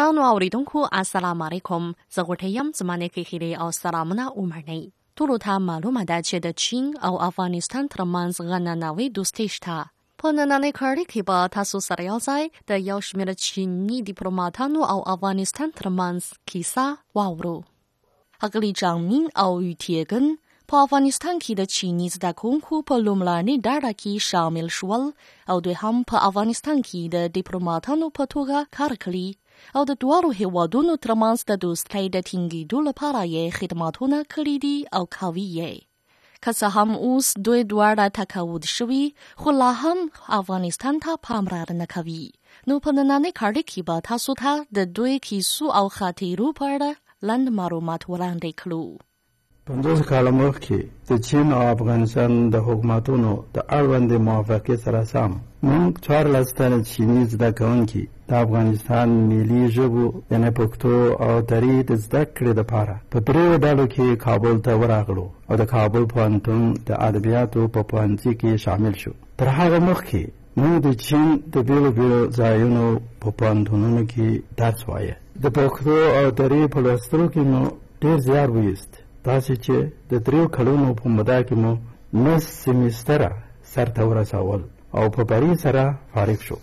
ګرانو اوریدونکو السلام علیکم زه غوټه یم زما نیکې خیرې او سلامونه ومنئ ټولو ته معلومه ده چې د چین او افغانستان ترمنځ غنناوی دوستي شته په نننۍ کړۍ کې به تاسو سره یو ځای د یو شمېر چیني دیپلوماټانو او افغانستان ترمنځ کیسه واورو. اغلی جان مین او یوتیګن په افغانستان کې د چینی زده کوونکو په لومړنۍ ډله کې شامل شول او دوی هم په افغانستان کې د ډیپلوماټانو په توګه کار کړی او د دواړو هیوادونو ترمنځ د دوستۍ د ټینګېدو لپاره یې خدماتونه کړي دي او کوي یې که څه هم اوس دوی دواړه تقاعد شوي خو لا هم افغانستان ته پاملرنه کوي نو په نننۍ کړۍ کې به تاسو ته د دوی کیسو او خاطرو په اړه لنډ معلومات وړاندې کړو پنځوس کاله مخکې د چین او افغانستان د حکومتونو د اړوندې موافقې سره سم موږ څوارلس تنه چیني زده کوونکي د افغانستان ملي ژبو یعنی پښتو او دري د زده کړې لپاره په دریو ډلو کې کابل ته ورغلو او د کابل پوهنتون د ادبیاتو په پوهنځي کې شامل شو تر هغه مخکې موږ د چین د بیلو بیلو ځایونو په پوهنتونونو کې درس وایه د پښتو او دري په لوستلو کې مو ډیر زیار ویست داسې چې د دریو کلونو په موده کې مو نس سیمیستره سرته ورسول او په بری سره فارغ شو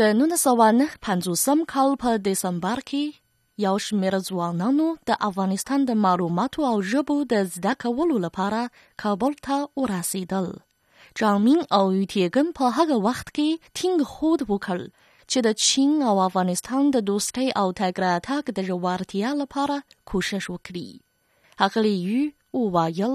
د نولس سوه نهه پنځوسم کال په دسمبر کې یو شمېر ځوانانو د افغانستان د معلوماتو او ژبو د زده کولو لپاره کابل ته ورسېدل. جامین او یوتیګن په هغه وخت کې ټینګ هوډ وکړ چې د چین او افغانستان د دوستۍ او تګ راتګ د ژورتیا لپاره کوشش وکړي. هغلی یو وویل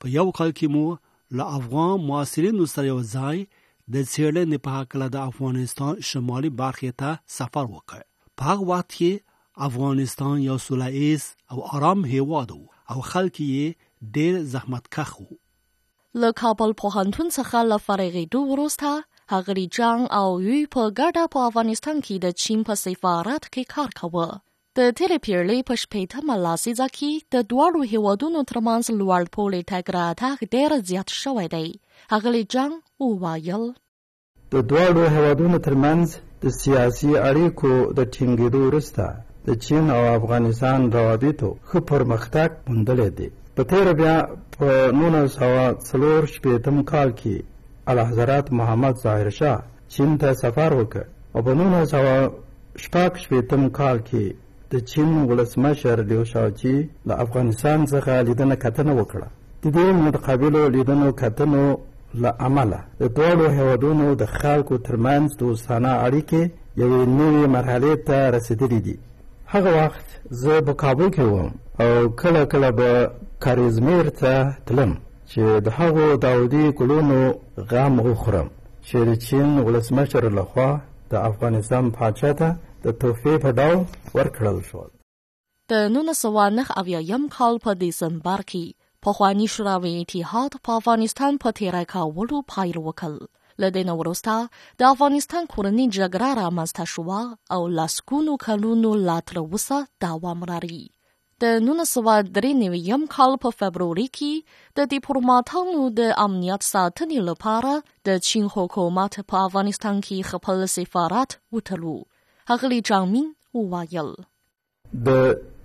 په یو کال کې مو له افغان معاصرینو سره یو ځای د څېړنې په هکله د افغانستان شمالي برخې ته سفر وکړ په هغه وخت کې افغانستان یو سوله ایز او آرام هیواد وو او خلک یې ډېر زحمتکښ وو له کابل پوهنتون څخه له فارغېدو وروسته هغلی جان او یوی په ګډه په افغانستان کې د چین په سفارت کې کار کاوه د تیرې پیړۍ په شپېتمه لسیزه کې د دواړو هیوادونو ترمنځ لوړ پوړې تګ راتګ ډیر زیات شوی دی هغلی جنګ وویل د دواړو هیوادونو ترمنځ د سیاسي اړیکو د ټینګېدو وروسته د چین او افغانستان روابطو ښه پرمختګ موندلی دی په تیره بیا په نولس سوه څلور شپېتم کال کې الحضرات محمد ظاهر شاه چين ته سفر وکړ او په نولس سوه شپږ شپېتم کال کې د چين ولسمشر ليو شاوچي له افغانستان څخه لیدنه کتنه وکړه د دې متقابلو لیدنو کتنو له امله د دواړو هېوادونو د خلکو ترمنځ دوستانه اړیکې یوې نوې مرحلې ته رسېدلې دي هغه وخت زه په کابل کې وم او کله کله به کاریزمیر ته تلم چې د هغو داودي ګلونو غم وخورم چې د چین ولسمشر لخوا د افغانستان پاچا ته د تحفې په ډول ورکړل شول د نولس سوه نهه اویایم کال په دیسمبر کې پخواني شوراوي اتحاد په افغانستان په تیری کولو پایل وکړ له دې نه وروسته د افغانستان کورنۍ جګړه رامنځته شوه او لسګونو کلونو لا تر اوسه دوام لري د نولس سوه درې نوي یم کال په فبروري کې د دیپلوماتانو د امنیت ساتنې لپاره د چین حکومت په افغانستان کې خپل سفارت وتلو هغلی جامین وویل د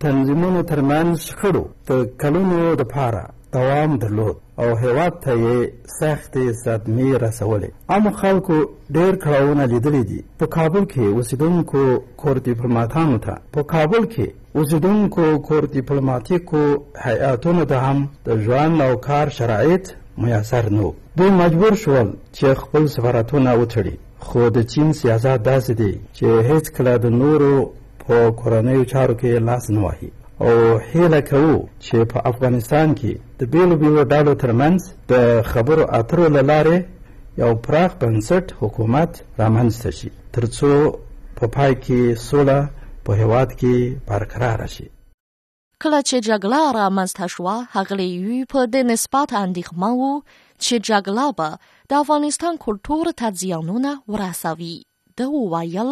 تنظیمونو ترمنځ شخړو د کلونو لپاره دوام درلود او هیواد ته یې سختې صدمې رسولې عامو خلکو ډېر کړاوونه لیدلي دي په کابل کې اوسېدونکو کور دیپلوماتانو ته په کابل کې اوسېدونکو کور دیپلوماتیکو هیئاتونو ته هم د ژوند او کار شرایط میسر نه دوی مجبور شول چې خپل سفارتونه وتړي خو د چین سیاست داسې دی چې هیڅکله د نورو په کورنیو چارو کې لاس نه وهي او هیله کوو چې په افغانستان کې د بیلو بیلو ډلو ترمنځ د خبرو اترو له لارې یو پراخ بنسټ حکومت رامنځته شي ترڅو په پای کې سوله په هیواد کې برقرار شي کله چې جګړه رامنځته شوه هغلی یوی په دې نسبت اندېښمه وو چې جګړه به د افغانستان کلتور ته زیانونه ورسوي ده وویل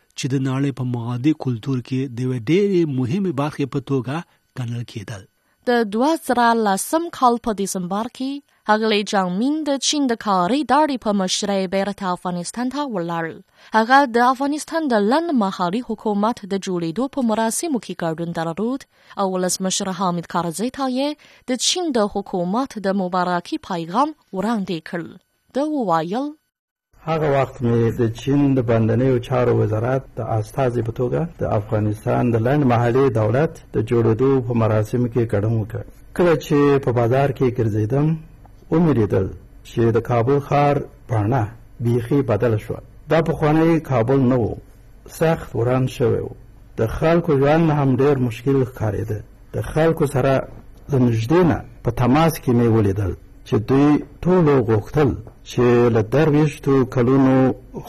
چې د نړۍ په معادي کلتور کې د یوې ډېرې مهمې برخې په توګه ګڼل کېدل. د دوه زره لسم کال په دسمبر کې هغلی جان مین د چین د کاري داړې په مشرۍ بیرته افغانستان ته ولاړ هغه د افغانستان د لند مهالي حکومت د جوړېدو په مراسمو کې ګډون درلود او ولسمشر حامد کرزی ته یې د چین د حکومت د مبارکي پیغام وړاندې کړ ده وویل هغه وخت مې د چین د باندنیو چارو وزارت د استازي په توګه د افغانستان د لنډ مهالي دولت د جوړېدو په مراسمو کې ګډون وکړ کله چې په بازار کې ګرځېدم ومې لیدل چې د کابل ښار بڼه بیخي بدله شوه دا پخوانی کابل نه و سخت وران شوی و، د خلکو ژوند هم ډېر مشکل ښکارېده، د خلکو سره له نږدې نه په تماس کې مې ولیدل چې دوی ټولو غوښتل چې له درویشتو کلونو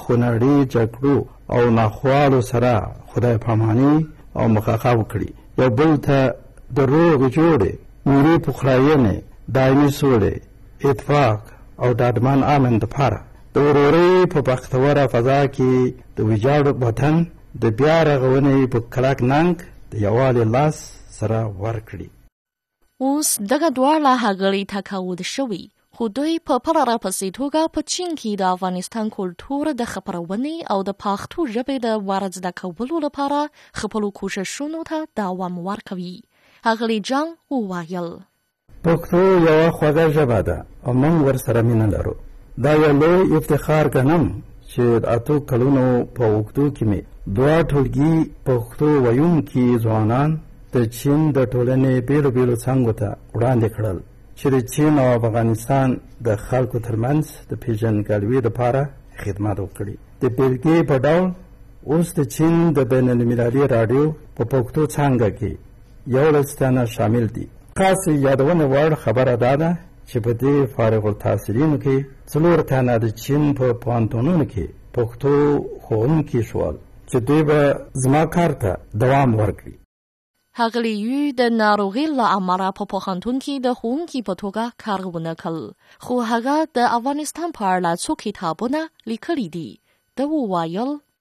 خونړي جګړو او ناخوالو سره خدای پاماني او مخاخه وکړي، یو بل ته د روغې جوړې، ملي پخلاینې، دایمي سولې، اتفاق او ډاډمن امن لپاره د ورورۍ په بختوره فضا کې د ویجاړ وطن د بیا رغونې په کلک ننګ د یووالي لاس سره ورکړي اوس دغه دواړه هغړي تقاعد شوي خو دوی په پله راپسې توګه په چین کې د افغانستان کلتور د خپرونې او د پښتو ژبې د ورزده کولو لپاره خپلو کوششونو ته دوام ورکوي هغړي جان وویل پښتو یوه خوږه ژبه ده او موږ ورسره مینه لرو دا یو لوی افتخار ګڼم چې د اتو کلونو په اوږدو کې مې دوه ټولګي پښتو ویونکي ځوانان د چین د ټولنې بیلو بیلو څنګو ته وړاندې کړل چې د چین او افغانستان د خلکو ترمنځ د پیژندګلوي لپاره خدمت وکړي د بېلګې په ډول اوس د چین د بین المللي راډیو په پښتو څنګه کې یوړستیانه شامل دي. خاص یادونې وړ خبره دا ده چې په دې فارغ التحصیلینو کې څلور تنه د چین په پوهنتونونو کې پښتو ښوونکي شول چې دوی به زما کار ته دوام ورکړي. هغلی یو د ناروغي له امله په پوهنتون کې د ښوونکي په توګه کار ونه کړ خو هغه د افغانستان په اړه څو کتابونه لیکلي دي ده وویل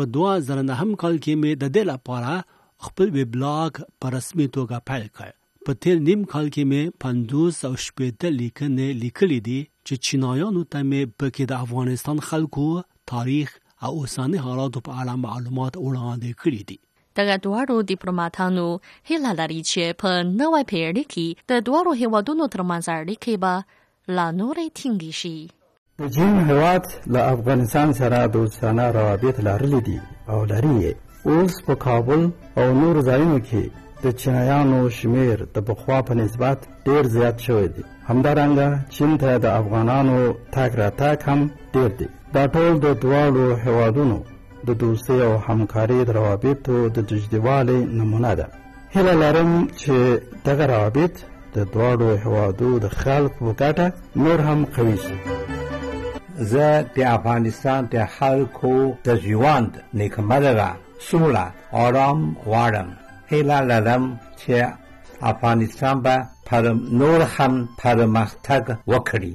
په دوه زره نهم کال کې مې د دې لپاره خپل ویبلاګ په رسمي توګه پیل کړ. په تېر نیم کال کې مې پنځوس او شپېته لیکنې لیکلې دي چې چینایانو ته مې پکې د افغانستان خلکو، تاریخ او اوسني حالاتو په اړه معلومات وړاندې کړي دي. دغه دواړو دیپلوماټانو هیله لري چې په نوې پیړۍ کې د دواړو هیوادونو ترمنځ اړیکې به لا نورې ټینګې شي. د چین هېواد له افغانستان سره دوستانه روابط لرلي دي او لري یې. اوس په کابل او نورو ځایونو کې د چینایانو شمیر د پخوا په نسبت ډیر زیات شوی دی همدارنګه چین ته د افغانانو تګ راتګ هم ډیر دی دا ټول د دواړو هیوادونو د دوستۍ او همکارۍ د روابطو د جديوالي نمونه ده هیله لرم چې دغه روابط د دواړو هوادو د خلکو په ګټه نور هم قوي شي زه د افغانستان د خلکو د ژوند نیکمرغه سوله آرام غواړم هیله لرم چې افغانستان به پر نور هم پرمختګ وکړي